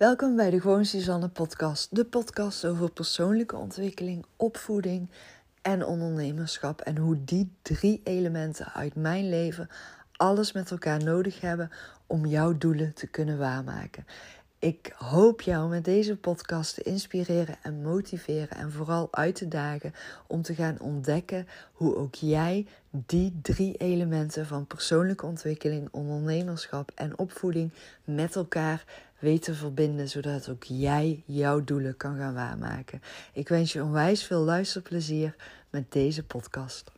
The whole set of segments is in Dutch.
Welkom bij de Gewoon Suzanne podcast. De podcast over persoonlijke ontwikkeling, opvoeding en ondernemerschap. En hoe die drie elementen uit mijn leven alles met elkaar nodig hebben om jouw doelen te kunnen waarmaken. Ik hoop jou met deze podcast te inspireren en motiveren en vooral uit te dagen om te gaan ontdekken hoe ook jij die drie elementen van persoonlijke ontwikkeling, ondernemerschap en opvoeding met elkaar weet te verbinden, zodat ook jij jouw doelen kan gaan waarmaken. Ik wens je onwijs veel luisterplezier met deze podcast.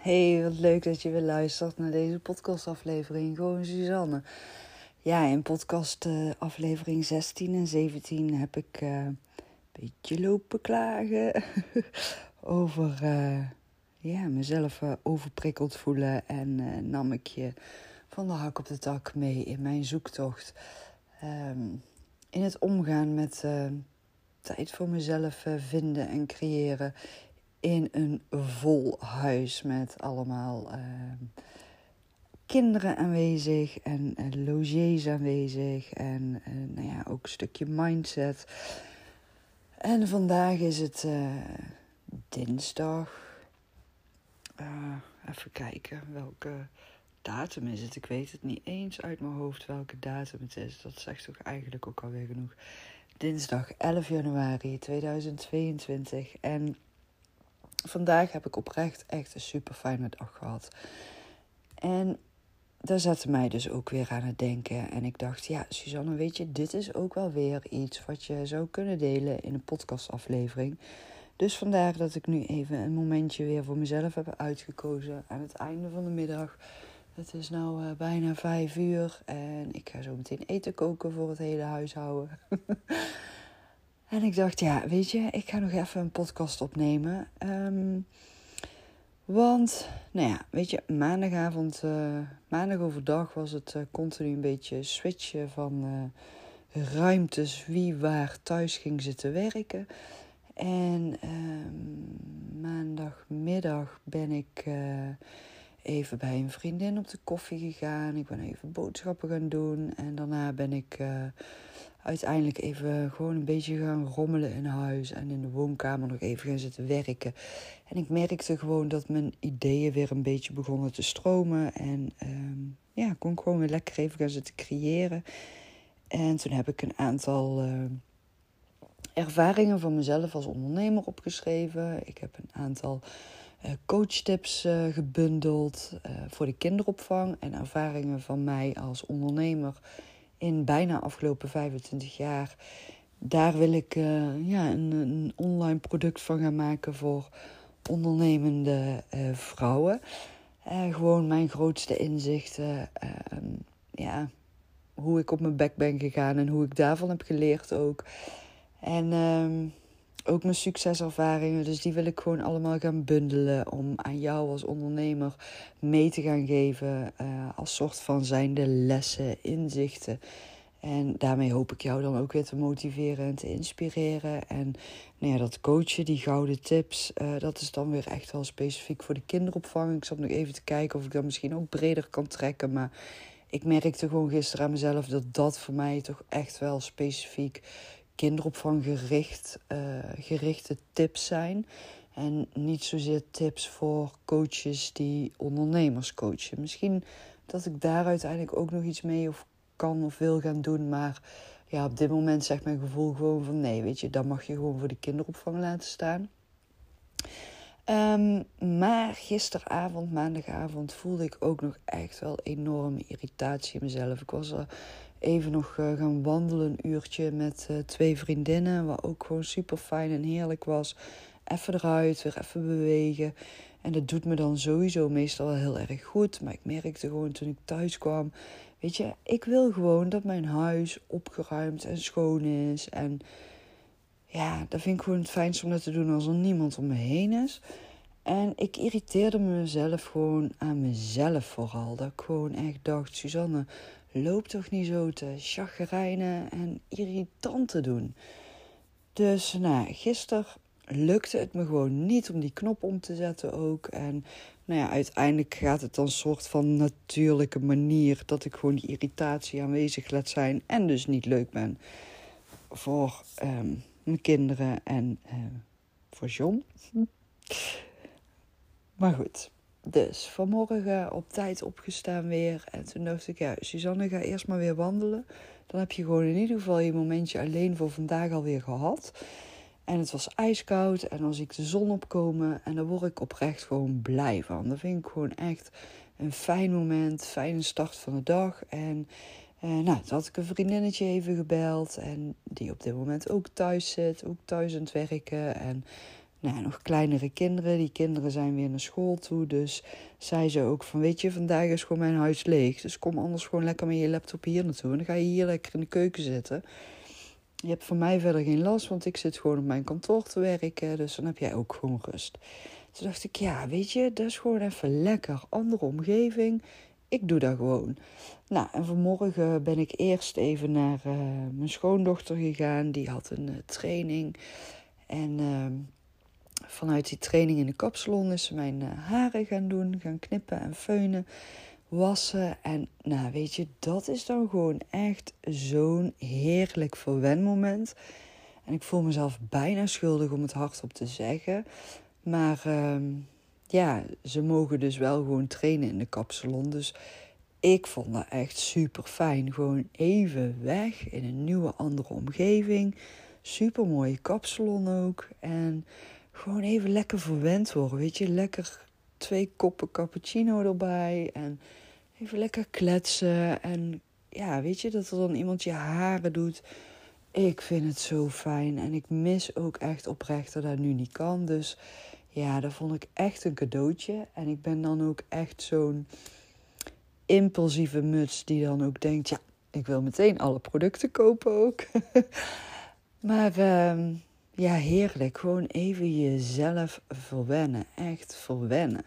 Hey, wat leuk dat je weer luistert naar deze podcastaflevering. Gewoon Suzanne. Ja, in podcast uh, aflevering 16 en 17 heb ik uh, een beetje lopen klagen over uh, ja, mezelf overprikkeld voelen. En nam ik je van de hak op de tak mee in mijn zoektocht. Um, in het omgaan met tijd voor mezelf vinden en creëren in een vol huis met allemaal kinderen aanwezig en uh, logiers aanwezig en nou ja, ook een stukje mindset. En vandaag is het dinsdag. even kijken welke datum is het. Ik weet het niet eens uit mijn hoofd welke datum het is. Dat zegt toch eigenlijk ook alweer genoeg. Dinsdag 11 januari 2022. En vandaag heb ik oprecht echt een super fijne dag gehad. En daar zette mij dus ook weer aan het denken. En ik dacht, ja, Suzanne, weet je, dit is ook wel weer iets wat je zou kunnen delen in een podcastaflevering. Dus vandaar dat ik nu even een momentje weer voor mezelf heb uitgekozen aan het einde van de middag. Het is nu uh, bijna vijf uur en ik ga zo meteen eten koken voor het hele huishouden. en ik dacht, ja, weet je, ik ga nog even een podcast opnemen. Um, want, nou ja, weet je, maandagavond, uh, maandag overdag was het uh, continu een beetje switchen van ruimtes, wie waar thuis ging zitten werken. En ehm, maandagmiddag ben ik even bij een vriendin op de koffie gegaan. Ik ben even boodschappen gaan doen. En daarna ben ik uiteindelijk even gewoon een beetje gaan rommelen in huis en in de woonkamer nog even gaan zitten werken. En ik merkte gewoon dat mijn ideeën weer een beetje begonnen te stromen. En um, ja, kon gewoon weer lekker even gaan zitten creëren. En toen heb ik een aantal uh, ervaringen van mezelf als ondernemer opgeschreven. Ik heb een aantal coachtips uh, gebundeld voor de kinderopvang en ervaringen van mij als ondernemer in bijna afgelopen 25 jaar. Daar wil ik ja, een, een, online product van gaan maken voor ondernemende vrouwen. Gewoon mijn grootste inzichten. Ehm, ja, hoe ik op mijn bek ben gegaan en hoe ik daarvan heb geleerd ook. En ehm, ook mijn succeservaringen. Dus die wil ik gewoon allemaal gaan bundelen om aan jou als ondernemer mee te gaan geven. Uh, als soort van zijnde lessen, inzichten. En daarmee hoop ik jou dan ook weer te motiveren en te inspireren. En nou ja, dat coachen, die gouden tips, uh, dat is dan weer echt wel specifiek voor de kinderopvang. Ik zat nog even te kijken of ik dat misschien ook breder kan trekken. Maar ik merkte gewoon gisteren aan mezelf dat dat voor mij toch echt wel specifiek kinderopvang gericht, uh, gerichte tips zijn. En niet zozeer tips voor coaches die ondernemers coachen. Misschien dat ik daar uiteindelijk ook nog iets mee of kan of wil gaan doen. Maar ja, op dit moment zegt mijn gevoel gewoon van nee, weet je, dat mag je gewoon voor de kinderopvang laten staan. Um, maar gisteravond, maandagavond, voelde ik ook nog echt wel enorme irritatie in mezelf. Ik was er even nog uh, gaan wandelen, een uurtje met uh, twee vriendinnen, wat ook gewoon super fijn en heerlijk was. Even eruit, weer even bewegen. En dat doet me dan sowieso meestal wel heel erg goed. Maar ik merkte gewoon toen ik thuis kwam Weet je, ik wil gewoon dat mijn huis opgeruimd en schoon is. En ja, dat vind ik gewoon het fijnst om dat te doen als er niemand om me heen is. En ik irriteerde mezelf gewoon aan mezelf vooral. Dat ik gewoon echt dacht, Suzanne, loop toch niet zo te chagrijnen en irritant te doen. Dus nou, gisteren lukte het me gewoon niet om die knop om te zetten ook. En nou ja, uiteindelijk gaat het dan soort van natuurlijke manier dat ik gewoon die irritatie aanwezig laat zijn en dus niet leuk ben voor ehm, mijn kinderen en uh, voor John. Maar goed, dus vanmorgen op tijd opgestaan weer. En toen dacht ik, ja, Suzanne, ga eerst maar weer wandelen. Dan heb je gewoon in ieder geval je momentje alleen voor vandaag alweer gehad. En het was ijskoud en dan zie ik de zon opkomen. En daar word ik oprecht gewoon blij van. Dat vind ik gewoon echt een fijn moment, fijne start van de dag. En eh, nou, toen had ik een vriendinnetje even gebeld. En die op dit moment ook thuis zit, ook thuis aan het werken. En nou, nog kleinere kinderen. Die kinderen zijn weer naar school toe. Dus zei ze ook van, weet je, vandaag is gewoon mijn huis leeg. Dus kom anders gewoon lekker met je laptop hier naartoe. En dan ga je hier lekker in de keuken zitten. Je hebt van mij verder geen last, want ik zit gewoon op mijn kantoor te werken. Dus dan heb jij ook gewoon rust. Toen dacht ik, ja, weet je, dat is gewoon even lekker. Andere omgeving. Ik doe dat gewoon. Nou, en vanmorgen ben ik eerst even naar uh, mijn schoondochter gegaan. Die had een uh, training. En uh, vanuit die training in de kapsalon is mijn haren gaan doen. Gaan knippen en feunen wassen. En nou, weet je, dat is dan gewoon echt zo'n heerlijk verwenmoment. En ik voel mezelf bijna schuldig om het hardop te zeggen. Maar uh, ja, ze mogen dus wel gewoon trainen in de kapsalon. Dus ik vond dat echt super fijn. Gewoon even weg in een nieuwe, andere omgeving. Super mooie kapsalon ook. En gewoon even lekker verwend worden. Weet je, lekker twee koppen cappuccino erbij. En even lekker kletsen. En ja, weet je, dat er dan iemand je haren doet. Ik vind het zo fijn. En ik mis ook echt oprecht dat nu niet kan. Dus ja, dat vond ik echt een cadeautje. En ik ben dan ook echt zo'n impulsieve muts die dan ook denkt: ja, ik wil meteen alle producten kopen ook. maar uh, ja, heerlijk. Gewoon even jezelf verwennen. Echt verwennen.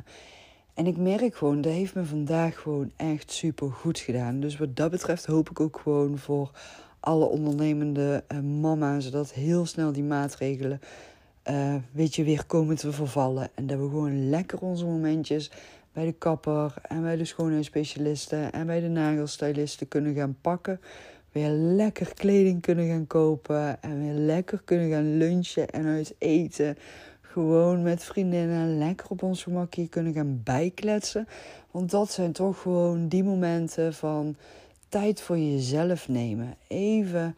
En ik merk gewoon, dat heeft me vandaag gewoon echt super goed gedaan. Dus wat dat betreft hoop ik ook gewoon voor alle ondernemende uh, mama's dat heel snel die maatregelen, uh, weet weer komen te vervallen. En dat we gewoon lekker onze momentjes bij de kapper en bij de schoonheidsspecialisten en bij de nagelstylisten kunnen gaan pakken. Weer lekker kleding kunnen gaan kopen en weer lekker kunnen gaan lunchen en uit eten gewoon met vriendinnen lekker op ons gemakje kunnen gaan bijkletsen. Want dat zijn toch gewoon die momenten van tijd voor jezelf nemen. Even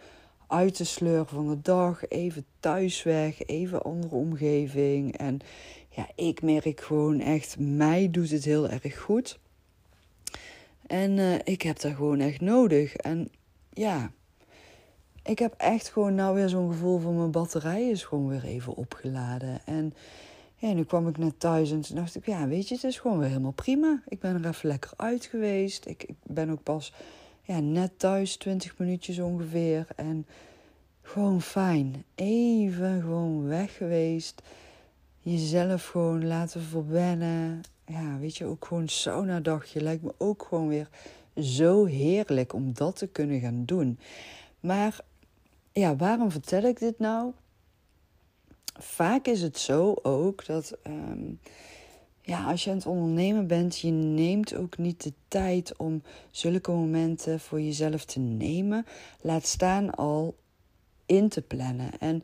uit de sleur van de dag, even thuis weg, even andere omgeving. En ja, ik merk gewoon echt, mij doet het heel erg goed. En uh, ik heb dat gewoon echt nodig. En ja, ik heb echt gewoon nou weer zo'n gevoel van mijn batterij is gewoon weer even opgeladen. En ja, nu kwam ik net thuis en toen dacht ik, ja, weet je, het is gewoon weer helemaal prima. Ik ben er even lekker uit geweest. Ik, ik ben ook pas ja, net thuis, 20 minuutjes ongeveer. En gewoon fijn. Even gewoon weg geweest. Jezelf gewoon laten verwennen. Ja, weet je, ook gewoon sauna-dagje lijkt me ook gewoon weer zo heerlijk om dat te kunnen gaan doen. Maar ja, waarom vertel ik dit nou? Vaak is het zo ook dat ehm, ja, als je aan het ondernemen bent, je neemt ook niet de tijd om zulke momenten voor jezelf te nemen. Laat staan al in te plannen. En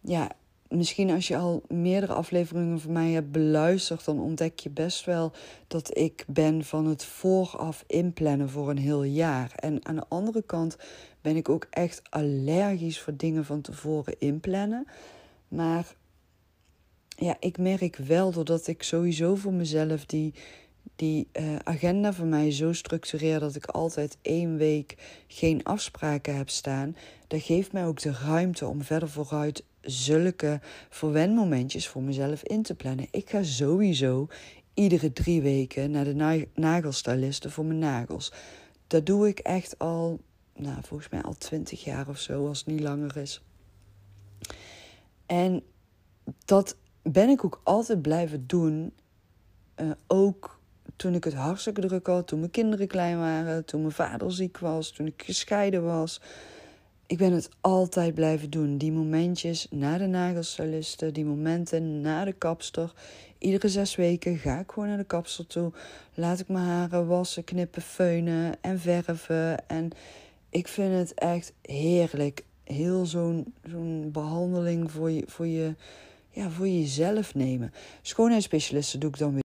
ja, misschien als je al meerdere afleveringen van mij hebt beluisterd, dan ontdek je best wel dat ik ben van het vooraf inplannen voor een heel jaar. En aan de andere kant ben ik ook echt allergisch voor dingen van tevoren inplannen. Maar ja, ik merk wel doordat ik sowieso voor mezelf die, die uh, agenda van mij zo structureer dat ik altijd één week geen afspraken heb staan. Dat geeft mij ook de ruimte om verder vooruit zulke verwenmomentjes voor mezelf in te plannen. Ik ga sowieso iedere drie weken naar de nagelstylisten voor mijn nagels. Dat doe ik echt al nou, volgens mij al twintig jaar of zo, als het niet langer is. En dat ben ik ook altijd blijven doen. Uh, ook toen ik het hartstikke druk had, toen mijn kinderen klein waren, toen mijn vader ziek was, toen ik gescheiden was. Ik ben het altijd blijven doen. Die momentjes na de nagelstyliste, die momenten na de kapster. Iedere zes weken ga ik gewoon naar de kapster toe. Laat ik mijn haren wassen, knippen, feunen en verven. En ik vind het echt heerlijk. Heel zo'n zo'n behandeling voor, je, voor, je, ja, voor jezelf nemen. Schoonheidsspecialisten doe ik dan weer.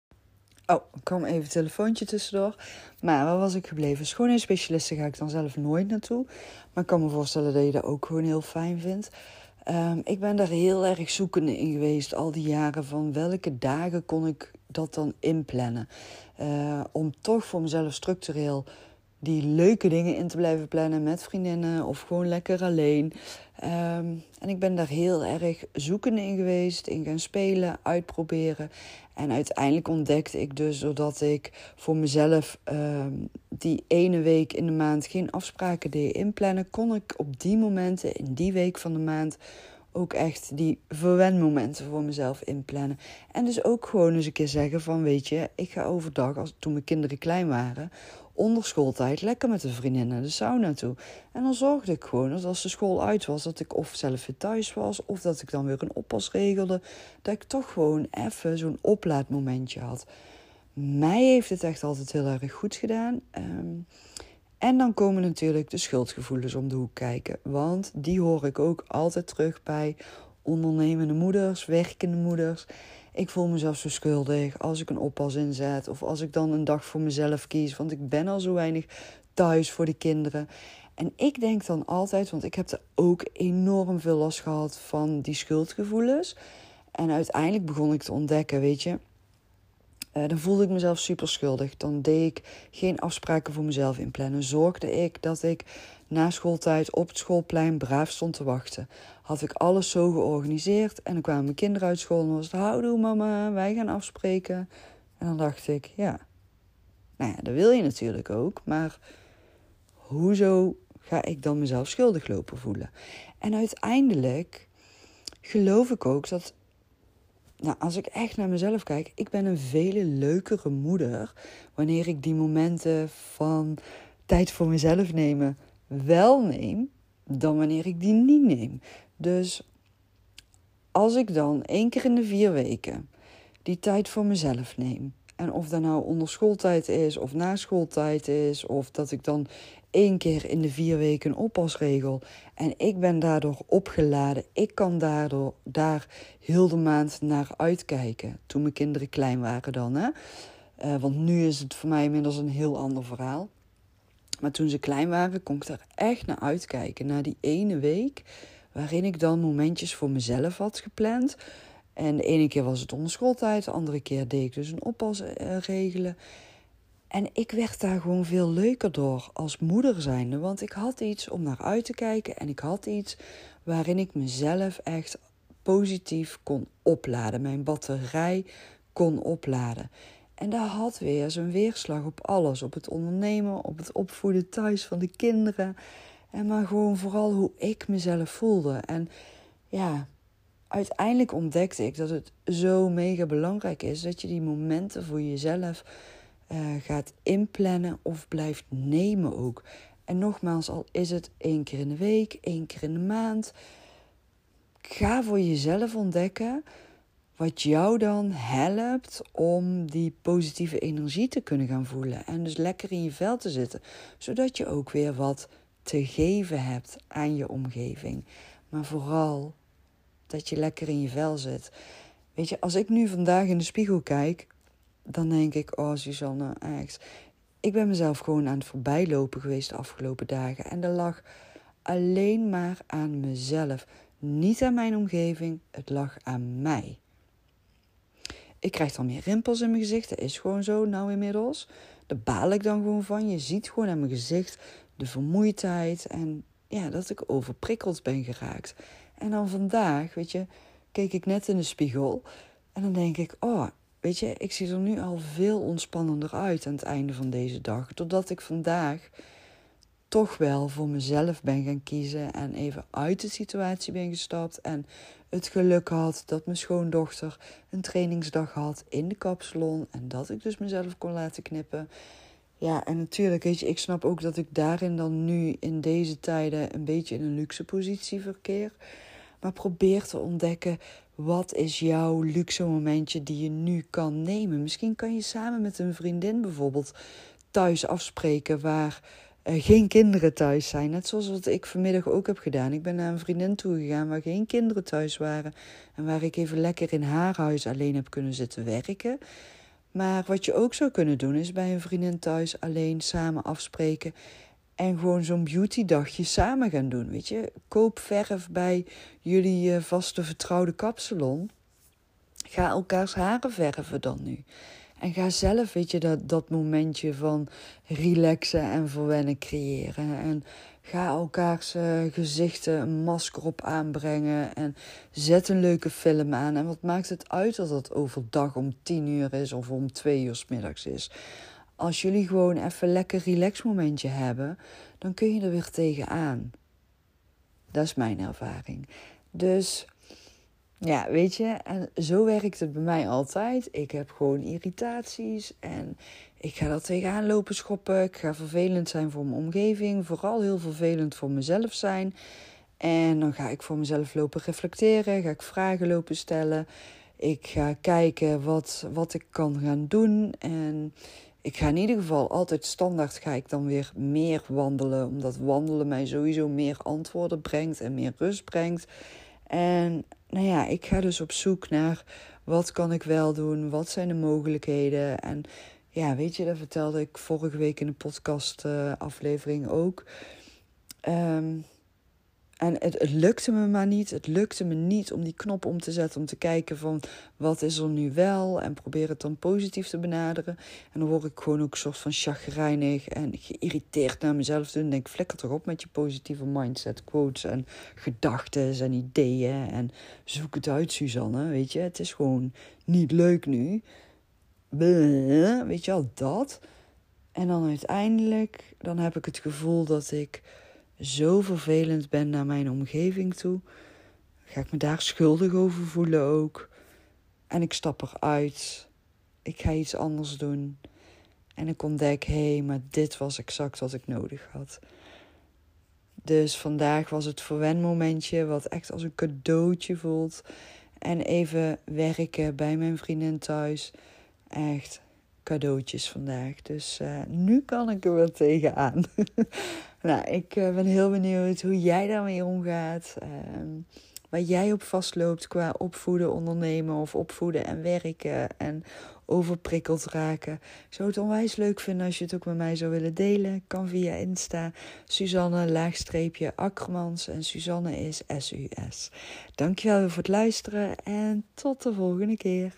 Oh, ik kwam even een telefoontje tussendoor. Maar waar was ik gebleven? Schoonheidsspecialisten ga ik dan zelf nooit naartoe. Maar ik kan me voorstellen dat je dat ook gewoon heel fijn vindt. Um, ik ben daar heel erg zoekende in geweest al die jaren van welke dagen kon ik dat dan inplannen. Uh, om toch voor mezelf structureel die leuke dingen in te blijven plannen met vriendinnen of gewoon lekker alleen. Um, en ik ben daar heel erg zoekende in geweest, in gaan spelen, uitproberen. En uiteindelijk ontdekte ik dus, doordat ik voor mezelf um, die ene week in de maand geen afspraken deed inplannen, kon ik op die momenten, in die week van de maand, ook echt die verwenmomenten voor mezelf inplannen. En dus ook gewoon eens een keer zeggen van, weet je, ik ga overdag, als, toen mijn kinderen klein waren, onder schooltijd lekker met een vriendin naar de sauna toe. En dan zorgde ik gewoon dat als de school uit was, dat ik of zelf weer thuis was, of dat ik dan weer een oppas regelde, dat ik toch gewoon even zo'n oplaadmomentje had. Mij heeft het echt altijd heel erg goed gedaan. Um, en dan komen natuurlijk de schuldgevoelens om de hoek kijken. Want die hoor ik ook altijd terug bij ondernemende moeders, werkende moeders. Ik voel mezelf zo schuldig als ik een oppas inzet. Of als ik dan een dag voor mezelf kies. Want ik ben al zo weinig thuis voor de kinderen. En ik denk dan altijd, want ik heb er ook enorm veel last gehad van die schuldgevoelens. En uiteindelijk begon ik te ontdekken, weet je, uh, dan voelde ik mezelf super schuldig. Dan deed ik geen afspraken voor mezelf inplannen. Zorgde ik dat ik na schooltijd op het schoolplein braaf stond te wachten. Had ik alles zo georganiseerd en dan kwamen mijn kinderen uit school en was het houdoe mama, wij gaan afspreken. En dan dacht ik, ja, nou ja, dat wil je natuurlijk ook, maar hoezo ga ik dan mezelf schuldig lopen voelen? En uiteindelijk geloof ik ook dat nou, als ik echt naar mezelf kijk, ik ben een vele leukere moeder wanneer ik die momenten van tijd voor mezelf nemen wel neem, dan wanneer ik die niet neem. Dus als ik dan één keer in de vier weken die tijd voor mezelf neem, en of dat nou onder schooltijd is of na schooltijd is, of dat ik dan één keer in de vier weken een oppasregel. En ik ben daardoor opgeladen. Ik kan daardoor daar heel de maand naar uitkijken. Toen mijn kinderen klein waren dan. Hè? Uh, want nu is het voor mij inmiddels een heel ander verhaal. Maar toen ze klein waren, kon ik daar echt naar uitkijken. Naar die ene week waarin ik dan momentjes voor mezelf had gepland. En de ene keer was het onder schooltijd, de andere keer deed ik dus een oppas uh, regelen. En ik werd daar gewoon veel leuker door als moeder zijnde. Want ik had iets om naar uit te kijken. En ik had iets waarin ik mezelf echt positief kon opladen. Mijn batterij kon opladen. En dat had weer zijn weerslag op alles. Op het ondernemen, op het opvoeden thuis van de kinderen. En maar gewoon vooral hoe ik mezelf voelde. En ja, uiteindelijk ontdekte ik dat het zo mega belangrijk is dat je die momenten voor jezelf uh, gaat inplannen of blijft nemen ook. En nogmaals, al is het één keer in de week, één keer in de maand. Ga voor jezelf ontdekken wat jou dan helpt om die positieve energie te kunnen gaan voelen. En dus lekker in je vel te zitten. Zodat je ook weer wat te geven hebt aan je omgeving. Maar vooral dat je lekker in je vel zit. Weet je, als ik nu vandaag in de spiegel kijk, dan denk ik, oh Suzanne, echt. Ik ben mezelf gewoon aan het voorbijlopen geweest de afgelopen dagen. En dat lag alleen maar aan mezelf. Niet aan mijn omgeving, het lag aan mij. Ik krijg dan meer rimpels in mijn gezicht. Dat is gewoon zo nou inmiddels. Daar baal ik dan gewoon van. Je ziet gewoon aan mijn gezicht de vermoeidheid. En ja, dat ik overprikkeld ben geraakt. En dan vandaag, weet je, keek ik net in de spiegel. En dan denk ik, oh, weet je, ik zie er nu al veel ontspannender uit aan het einde van deze dag. Doordat ik vandaag toch wel voor mezelf ben gaan kiezen en even uit de situatie ben gestapt. En het geluk had dat mijn schoondochter een trainingsdag had in de kapsalon. En dat ik dus mezelf kon laten knippen. Ja, en natuurlijk, weet je, ik snap ook dat ik daarin dan nu in deze tijden een beetje in een luxe positie verkeer. Maar probeer te ontdekken wat is jouw luxe momentje die je nu kan nemen. Misschien kan je samen met een vriendin bijvoorbeeld thuis afspreken waar uh, geen kinderen thuis zijn. Net zoals wat ik vanmiddag ook heb gedaan. Ik ben naar een vriendin toe gegaan waar geen kinderen thuis waren. En waar ik even lekker in haar huis alleen heb kunnen zitten werken. Maar wat je ook zou kunnen doen, is bij een vriendin thuis alleen samen afspreken. En gewoon zo'n beautydagje samen gaan doen. Weet je, koop verf bij jullie uh, vaste vertrouwde kapsalon. Ga elkaars haren verven dan nu. En ga zelf, weet je, dat, dat momentje van relaxen en verwennen creëren. En ga elkaars uh, gezichten een masker op aanbrengen. En zet een leuke film aan. En wat maakt het uit dat het overdag om tien uur is of om twee uur s middags is? Als jullie gewoon even lekker relax momentje hebben, dan kun je er weer tegenaan. Dat is mijn ervaring. Dus ja, weet je, en zo werkt het bij mij altijd. Ik heb gewoon irritaties en ik ga er tegenaan lopen schoppen. Ik ga vervelend zijn voor mijn omgeving, vooral heel vervelend voor mezelf zijn. En dan ga ik voor mezelf lopen reflecteren, ga ik vragen lopen stellen. Ik ga kijken wat, wat ik kan gaan doen. En ik ga in ieder geval altijd standaard ga ik dan weer meer wandelen. Omdat wandelen mij sowieso meer antwoorden brengt en meer rust brengt. En nou ja, ik ga dus op zoek naar wat kan ik wel doen, wat zijn de mogelijkheden. En ja, weet je, dat vertelde ik vorige week in de podcast uh, aflevering ook. Um, en het, lukte me maar niet. Het lukte me niet om die knop om te zetten. Om te kijken van wat is er nu wel. En probeer het dan positief te benaderen. En dan word ik gewoon ook een soort van chagrijnig en geïrriteerd naar mezelf. Toen denk ik, flikker toch op met je positieve mindset, quotes en gedachten en ideeën. En zoek het uit, Suzanne. Weet je, het is gewoon niet leuk nu. weet je al, dat. En dan uiteindelijk, dan heb ik het gevoel dat ik zo vervelend ben naar mijn omgeving toe, ga ik me daar schuldig over voelen ook. En ik stap eruit. Ik ga iets anders doen. En ik ontdek, hé, hey, maar dit was exact wat ik nodig had. Dus vandaag was het verwenmomentje wat echt als een cadeautje voelt. En even werken bij mijn vriendin thuis. Echt cadeautjes vandaag. Dus uh, nu kan ik er wel tegenaan. nou, ik uh, ben heel benieuwd hoe jij daarmee omgaat. Uh, waar jij op vastloopt qua opvoeden, ondernemen of opvoeden en werken. En overprikkeld raken. Ik zou het onwijs leuk vinden als je het ook met mij zou willen delen. Kan via Insta. Suzanne laagstreepje Akkermans. En Suzanne is S-U-S. Dankjewel voor het luisteren en tot de volgende keer.